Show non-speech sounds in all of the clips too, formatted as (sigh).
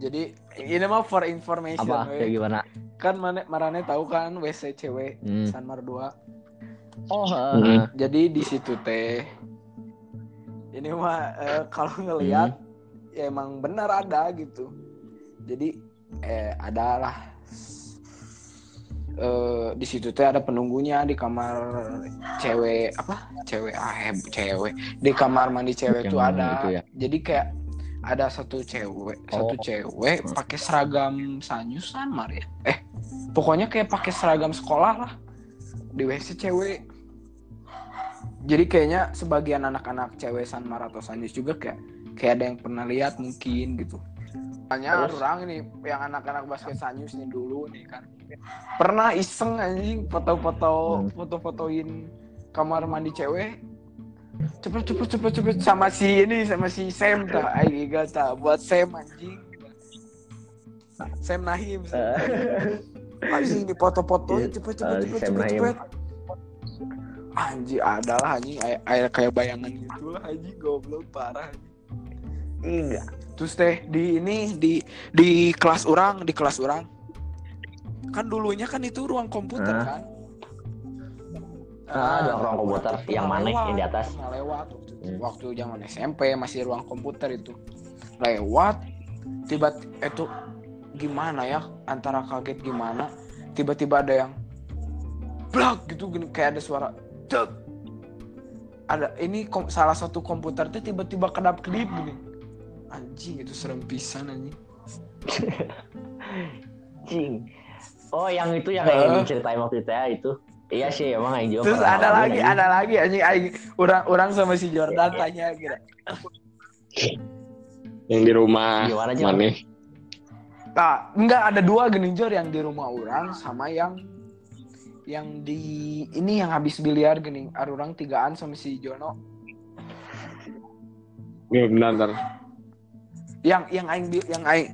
Jadi ini mah for information. Apa? we. Kayak gimana? Kan mana Marane tahu kan WC cewek Hmm. Sanmar 2. Oh, Hmm. heeh. Jadi di situ teh ini mah eh, kalau ngelihat ya emang benar ada gitu. Jadi eh adalah eh di situ teh ada penunggunya di kamar cewek apa? Cewek ah eh, cewek di kamar mandi cewek tuh ada. itu ya? Jadi kayak ada satu cewek, satu Oh. cewek pakai seragam Sanyus Sanmar ya. Eh, pokoknya kayak pakai seragam sekolah lah di WC cewek. Jadi kayaknya sebagian anak-anak cewek Sanmar atau Sanyus juga kayak kayak ada yang pernah lihat mungkin gitu. Hanya Terus? orang ini yang anak-anak basket Sanyus nih dulu nih kan. Pernah iseng anjing foto-foto Hmm. foto-fotoin kamar mandi cewek. Cepet cepet cepet cepet sama si ini sama si Sam tuh. Ayo gata buat Sam anjing. Sam Nahim. Eh. Anjing di foto-fotoin Iya, cepet eh, cepet si cepet cepet cepet. Anjing ada lah anjing ay- kayak bayangan gitu lah anjing goblok parah. Iya. Terus teh di ini di di kelas orang di kelas orang kan dulunya kan itu ruang komputer kan. Ah, ada ruang komputer. Yang mana? Yang di atas? lewat waktu. Hmm. waktu zaman SMP masih ruang komputer itu lewat tiba itu gimana ya antara kaget gimana tiba-tiba ada yang blak gitu gini kayak ada suara cek ada ini kom- salah satu komputer tuh tiba-tiba kedap kedip gini anjing itu serem pisan anjing (laughs) Cing. Oh, yang itu yang Eh. yang diceritain waktu itu ya itu. Iya sih, emang yang juga. terus ada lagi anjing. ada lagi anjing anjing orang orang sama si Jordan tanya gitu Yang di rumah mana? Nah, enggak ada dua gini Jor yang di rumah orang sama yang yang di ini yang habis biliar gini. Ada orang tigaan sama si Jono. Ya benar, benar. Yang yang aing yang aing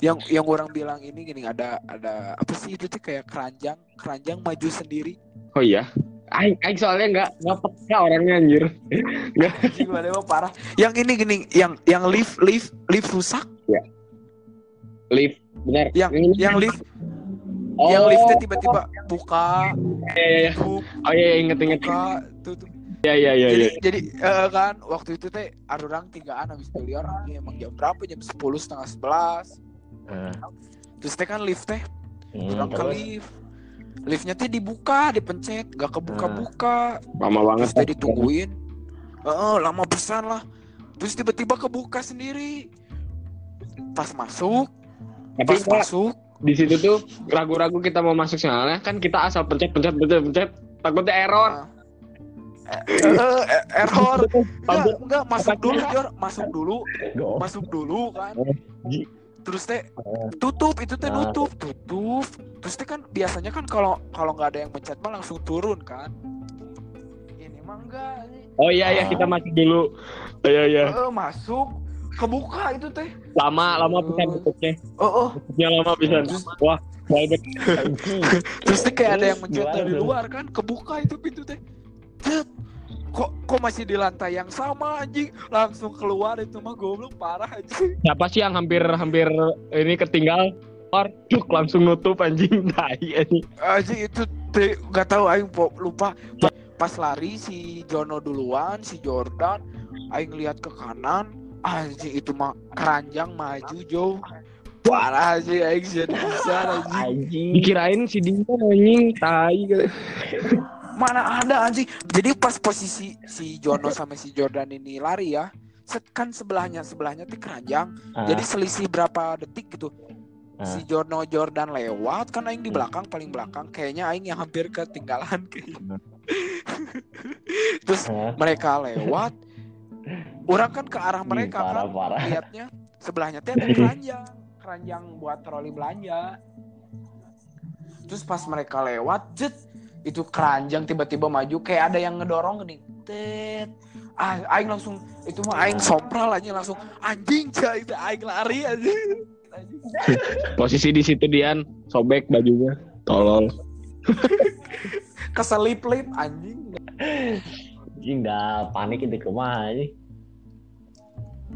yang yang orang bilang ini gini ada ada apa sih itu tuh kayak keranjang keranjang maju sendiri Oh iya. Aing, aing soalnya nggak nggak peka orangnya anjir. Nggak. (laughs) Anjing, padahal parah yang ini gini yang yang lift lift lift rusak Lift, benar. yang ini- yang lift oh, yang liftnya tiba-tiba buka Iya, iya, iya. tutup Oh iya, iya, inget inget. buka tutup Iya, iya, iya, jadi iya. jadi eh, kan waktu itu teh ada orang tigaan habis biliar ini emang jam berapa jam 10 setengah 11 Eh, terus teh kan lift teh hmm, ke terus? lift. Liftnya teh dibuka dipencet gak kebuka-buka. Lama banget. terus teh ditungguin. Heeh, lama pesan lah. Terus tiba-tiba kebuka sendiri. Pas masuk Tapi pas Pak, masuk. di situ tuh ragu-ragu kita mau masuk soalnya kan kita asal pencet pencet pencet pencet. Takutnya error. eh, eh, eh, error. (laughs) Enggak enggak masuk dulu Jor. Masuk dulu. Masuk dulu kan. Terus teh tutup itu teh Ah. nutup tutup terus teh kan biasanya kan kalau kalau nggak ada yang mencet mah langsung turun kan ini mah enggak. Oh iya iya kita masuk dulu. Iya iya. Eh, masuk kebuka itu teh Lama lama bisa tutupnya. oh oh Tutupnya lama bisa. Wah. Anjing. (laughs) terus teh kayak ada yang mencet dari luar kan kebuka itu pintu teh masih di lantai yang sama anjing langsung keluar itu mah goblok parah anjing Siapa sih yang hampir hampir ini ketinggal? Cuk langsung nutup anjing (laughs) tai anjing. anjing itu nggak tahu aing lupa Pa- pas lari si Jono duluan si Jordan aing lihat ke kanan anjing itu mah keranjang maju jauh parah sih aing bisa anjing Anjing. Dikirain si Dinda anjing tai. (laughs) mana ada anjing. Jadi pas posisi si Jono sama si Jordan ini lari ya set kan sebelahnya sebelahnya tuh keranjang. Ah, jadi selisih berapa detik gitu. Ah. si Jono Jordan lewat kan aing di belakang paling belakang. Kayaknya aing yang hampir ketinggalan kayaknya (laughs) terus Ah. mereka lewat. Orang kan ke arah mereka parah kan. parah. lihatnya sebelahnya tuh ada keranjang. Keranjang buat troli belanja. Terus pas mereka lewat jet itu keranjang tiba-tiba maju kayak ada yang ngedorong gini tet ah aing langsung itu mah aing sompral aja langsung anjing cah itu aing lari aja Anjing. (laughs) Posisi di situ Dian sobek bajunya. Tolol. (laughs) keselip-lip anjing Anjing dah panik itu ke mana anjing.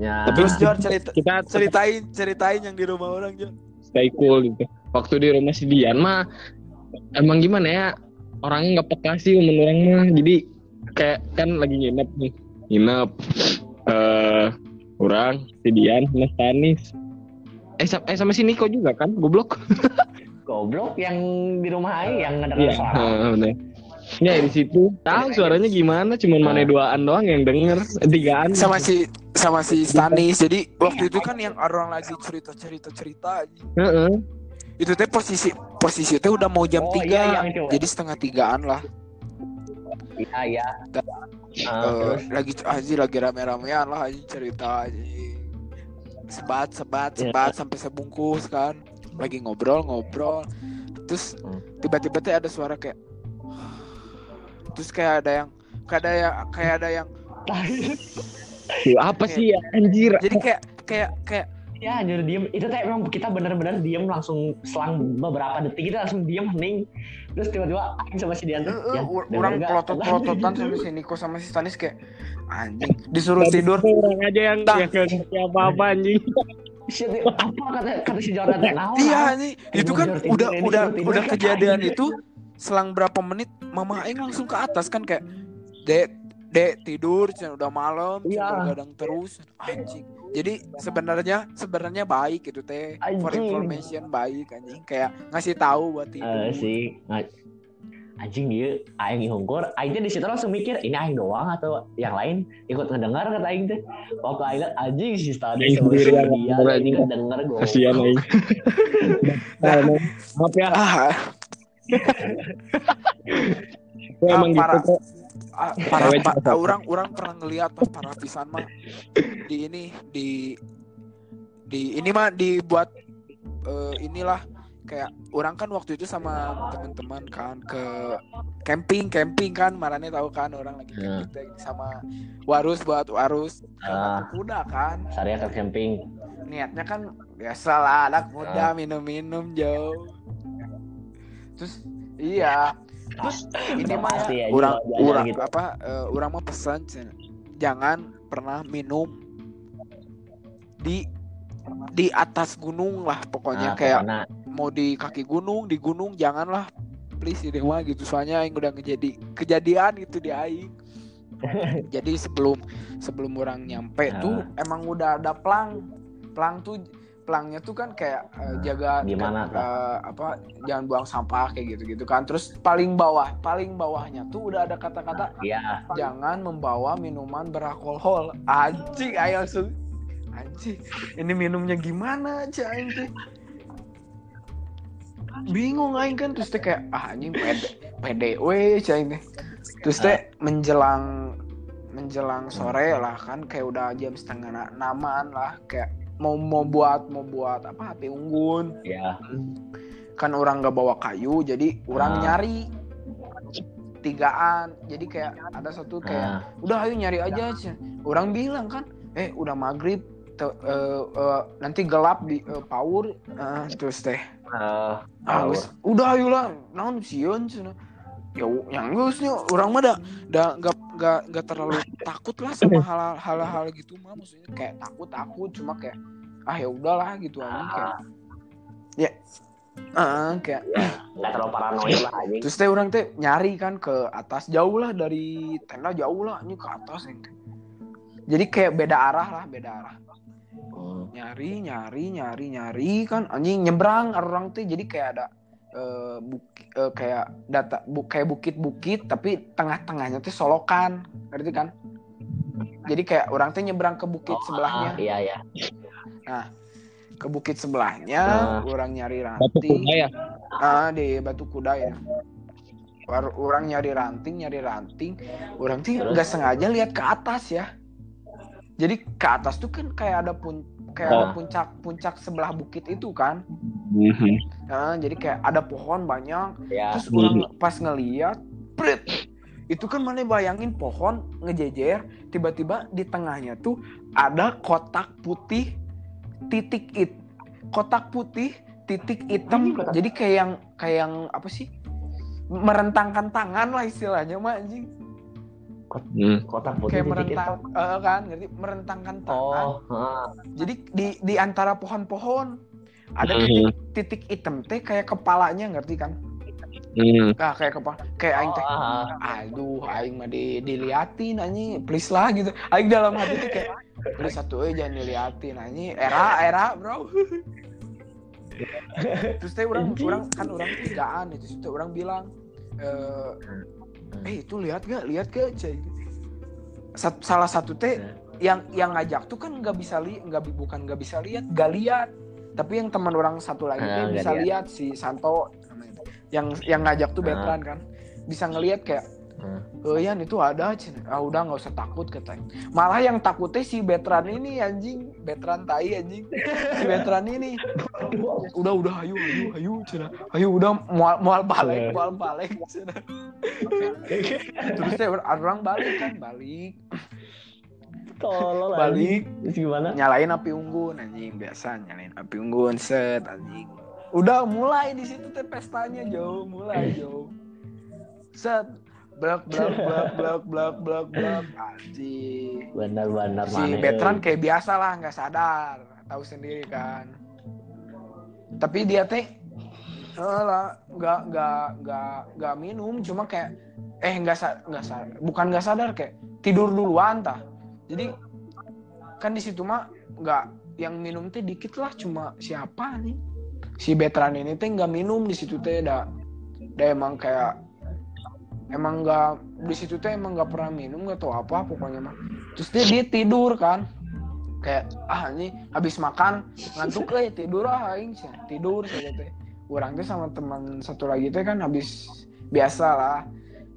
Ya. Tapi Terus Jor cerita kita ceritain ceritain yang di rumah orang Jor. stay cool gitu. Waktu di rumah si Dian mah emang gimana ya orangnya nggak peka sih umum orang mah. Jadi kayak kan lagi nginep nih. Nginep. Eh orang si Dian sama Stanis eh, sa- eh sama si Niko juga kan? Goblok. (laughs) Goblok yang di rumah Aing yang iya. ngedenger suara. bener. Ya di situ. Tahu suaranya gimana? Cuman mana duaan doang yang denger. Eh, tigaan. Sama si sama si Stanis. Jadi waktu itu kan yang orang lagi cerita-cerita cerita aja. Heeh. Itu teh posisi posisi teh udah mau jam Oh, tiga, iya, itu. Jadi setengah tigaan lah. Iya, iya. Da- Ah, Eh, terus lagi aja lagi rame-ramean lah aja cerita aja. Sebat sebat Iya. sebat sampai sebungkus kan. Lagi ngobrol-ngobrol. Terus Hmm. tiba-tiba teh ada suara kayak terus kayak ada yang kayak ada yang kayak ada yang (laughs) apa sih ya anjir jadi kayak kayak kayak ya anjir diem. Itu teh emang kita bener-bener diem langsung selang beberapa detik kita langsung diem hening. Terus tiba-tiba Aing sama si Dian tuh, Eh, eh, "Yan, ur- denger orang nggak?" pelotot-pelototan sama si Niko sama si Stanis kayak anjing disuruh tidur. orang aja yang yang gak ngerti apa-apa anjing apa kata kata si naon iya naon? anjing. Ini itu kan udah udah udah kejadian anjing. itu selang berapa menit mama Aing langsung ke atas kan kayak dek dek tidur udah malam Cen, Iya. bergadang terus anjing. Jadi sebenarnya sebenarnya baik itu teh. For information baik anjing. Kayak ngasih tahu buat tidur. Eh, si anjing dia aing hungkur aing teh di situ langsung mikir ini aing doang atau yang lain? Ikut ngedengar kata aing teh. Waktu aing anjing si tadi sendiri dia ngedengar, ini anjing. kedenger gue kasihan aing. (laughs) Nah, emang- maaf ya. Ah Gua Ah, emang gitu parah. kok Ah, para pa- orang orang pernah ngelihat pas para pisan mah di ini di di ini mah dibuat eh, inilah kayak orang kan waktu itu sama teman-teman kan ke camping camping kan marane tahu kan orang lagi Hmm. camping teh sama warus buat warus. Ke Ah. Kuda kan. Saria ke camping. Niatnya kan biasalah anak Ah. muda minum-minum jauh. Terus iya terus (laughs) ini mah Pasti ya, orang gitu. apa eh, orang mah pesan jangan pernah minum di di atas gunung lah pokoknya. Nah, kayak pokoknya, mau di kaki gunung di gunung janganlah. Please ini mah gitu. Soalnya aing udah ngejadi kejadian gitu di aing. (laughs) Jadi sebelum sebelum orang nyampe Ah. tuh emang udah ada plang plang tuh pelangnya tuh kan kayak eh, jaga Gimana tuh? eh, apa jangan buang sampah kayak gitu gitu kan. Terus paling bawah paling bawahnya tuh udah ada kata-kata ya jangan membawa minuman beralkohol anjing ayo langsung. Anjing ini minumnya gimana aja aing teh bingung aing kan terus teh kayak ah anjing pede PDW aja ini. Terus teh menjelang menjelang sore lah kan kayak udah jam setengah na- enaman lah kayak mau mau buat mau buat apa api unggun. Ya kan orang nggak bawa kayu jadi orang Ah. nyari tigaan. Jadi kayak ada satu kayak Ah, udah ayo nyari aja. Cen. orang bilang kan eh udah maghrib te- eh, eh, nanti gelap di eh, paur. Ah, terus teh. Eh, ah, geus, udah ayo lah naon sieun cenah. ya yang geusnya orang mah dah dah nggak nggak nggak terlalu takut lah sama hal hal hal gitu mah maksudnya kayak takut takut cuma kayak ah ya udahlah gitu aja kayak ya ah kayak nggak terlalu paranoid lah anjing Terus teh orang teh nyari kan ke atas jauh lah dari tenda jauh lah ini ke atas nih. Jadi kayak beda arah lah, beda arah. Hmm. Nyari, nyari, nyari, nyari kan anjing nyebrang orang teh jadi kayak ada eh, buk- eh, kayak data bu, kayak bukit-bukit tapi tengah-tengahnya teh solokan, ngerti kan? Jadi kayak orang teh nyebrang ke bukit Oh, sebelahnya, ah, iya ya ke bukit sebelahnya, Ah. orang nyari batu ranting. kuda ya Ah, di Batu Kuda ya. War- Orang nyari ranting, nyari ranting. Orang tuh nggak sengaja lihat ke atas ya. Jadi ke atas tuh kan kayak ada pun kayak ada Ah. puncak puncak sebelah bukit itu kan. Mhm. Nah, jadi kayak ada pohon banyak. ya Terus orang pas ngeliat, prit, itu kan mana bayangin pohon ngejejer, tiba-tiba di tengahnya tuh ada kotak putih titik it, kotak putih titik hitam. Jadi kayak yang kayak yang apa sih? Merentangkan tangan lah istilahnya mah anjing. Hmm. kotak putih kayak merentang eh, kan? Ngerti? Merentangkan tangan. Oh heeh. jadi di di antara pohon-pohon ada Mhm. titik titik hitam teh kayak kepalanya ngerti kan? Hmm. Nah, kayak kepala kayak aing teh. Oh, aduh aing mah di diliatin anjing. Please lah gitu. Aing dalam hati tuh kayak please satu eh jangan diliatin anjing. Era era bro. (laughs) Terus teh orang orang kan orang tigaan itu teh orang bilang eh eh itu lihat gak lihat gak cai Sat- salah satu teh yang yang ngajak tuh kan nggak bisa lihat nggak bukan nggak bisa lihat nggak lihat tapi yang teman orang satu lagi teh nggak bisa lihat. lihat si Santo yang yang ngajak tuh Ah. Betran kan bisa ngelihat kayak Hmm. Oh Yan itu ada cina. Ah udah nggak usah takut katanya. Malah yang takutnya si Betran ini anjing, Betran tai anjing. Si Betran ini udah udah ayo ayo ayo cina. Ayo udah mual mual balik, Iya. mual balik cina. Terus saya orang balik kan, balik, tolol balik gimana nyalain api unggun anjing biasa nyalain api unggun set anjing. Udah mulai di situ teh pestanya jauh, mulai jauh. Set blak blak blak blak blak blak blak anjing. benar-benar si mana Betran kayak biasa lah nggak sadar. Tahu sendiri kan. Tapi dia teh eh lah nggak nggak nggak nggak minum. Cuma kayak eh nggak sa nggak sadar bukan nggak sadar kayak tidur duluan tah. Jadi kan di situ mah nggak yang minum teh dikit lah cuma siapa nih? Si Betran ini teh nggak minum di situ teh dah. Dah emang kayak emang nggak di situ teh emang nggak pernah minum nggak tahu apa pokoknya mah. Terus dia, dia tidur kan. Kayak ah ini habis makan ngantuk eh tidur ah aing sih tidur saja teh orang teh sama teman satu lagi teh kan habis biasa lah.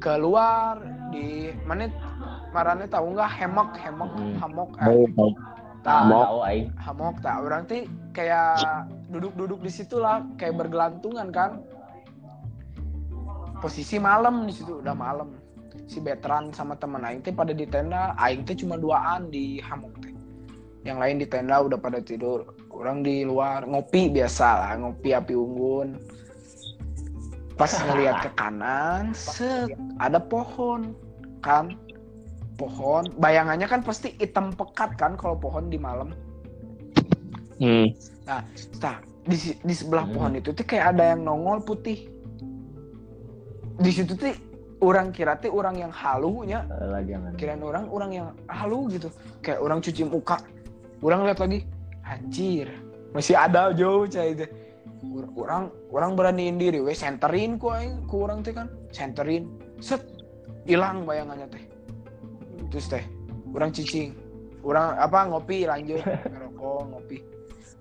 Keluar di mana marane tahu nggak? Hemok hemok Hmm. hamok eh, tak Hamok. tak orang teh kayak duduk-duduk di situ lah kayak bergelantungan kan posisi malam di situ udah malam. Si Betran sama temen Aing teh pada di tenda Aing teh cuma duaan di hamok teh. Yang lain di tenda udah pada tidur. Orang di luar ngopi biasa lah ngopi api unggun. Pas (laughs) ngelihat ke kanan set ada pohon kan? Pohon bayangannya kan pasti hitam pekat kan kalau pohon di malam. Hmm. Nah, di, si- di sebelah Hmm. pohon itu tuh kayak ada yang nongol putih. Di situ tuh orang kira tuh orang yang halunya, jangan kirain orang orang yang halu gitu. Kayak orang cuci muka. Orang lihat lagi, anjir, masih ada jauh cai itu. Orang orang beraniin diri, we senterin ku aing, ku orang teh kan, senterin, set, hilang bayangannya teh. Terus teh, orang cicing, orang apa ngopi lanjut (laughs) ngerokok ngopi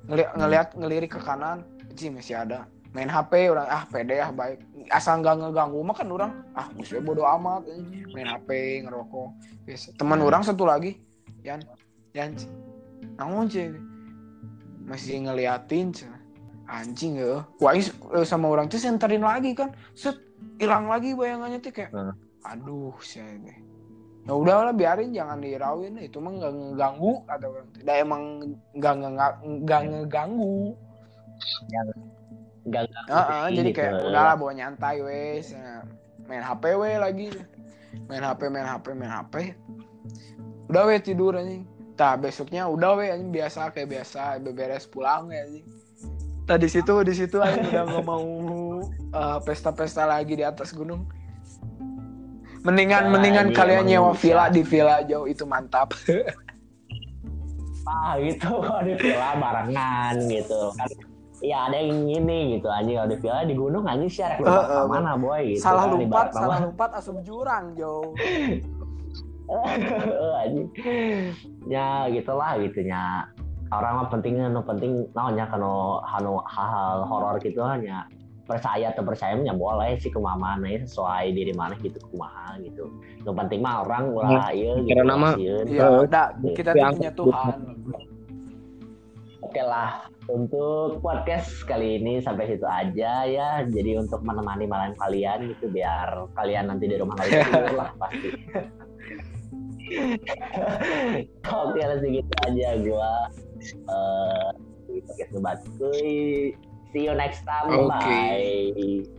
ngeliat ngeliat ngelirik ke kanan sih masih ada main HP orang ah pede ah baik. Asal nggak ngeganggu mah kan orang ah musuhnya bodo amat anjing. main HP ngerokok. Teman orang satu lagi Yan Yan namun cek masih ngeliatin cek anjing ya wah ini eh, sama orang tuh senterin lagi kan. Set hilang lagi bayangannya tuh kayak Hmm. aduh saya ini ya udahlah biarin jangan dirawin itu mah nggak ngeganggu kata orang tidak emang nggak nggak nggak ngeganggu enggak Heeh, jadi kayak gitu. udahlah bawa nyantai wes. Main HP we lagi. Main HP main HP main HP udah we tidur anjing. Tah besoknya udah we anjing biasa kayak biasa beberes pulang ya anjing. Tah di situ di situ anjing udah nggak mau eh, pesta-pesta lagi di atas gunung. Mendingan Ya, mendingan ini kalian nyewa bisa. villa di villa jauh itu mantap. (laughs) Ah gitu. Ada villa barengan gitu. Kan ya ada yang ini gitu anjing kalau di villa di gunung anjing sih Eh, arek eh, uh, mana boy? Gitu salah kan, lompat salah lompat asup jurang jauh (laughs) Eh, anjing. Ya gitulah gitunya orang mah pentingnya no penting naonnya kano hanu hal-hal horor gitu hanya percaya atau percaya mah ya boleh sih kumaha mana ya sesuai diri mana gitu kumaha gitu. Yang penting mah orang ulah ieu gitu karena mah- iya Eh, udah kita punya Tuhan Oke lah, untuk podcast kali ini sampai situ aja ya. Jadi untuk menemani malam kalian gitu biar kalian nanti di rumah kalian (laughs) tidur lah pasti. (laughs) Oke lah segitu aja gua. Eh di podcast ngebat kuy. See you next time. Bye.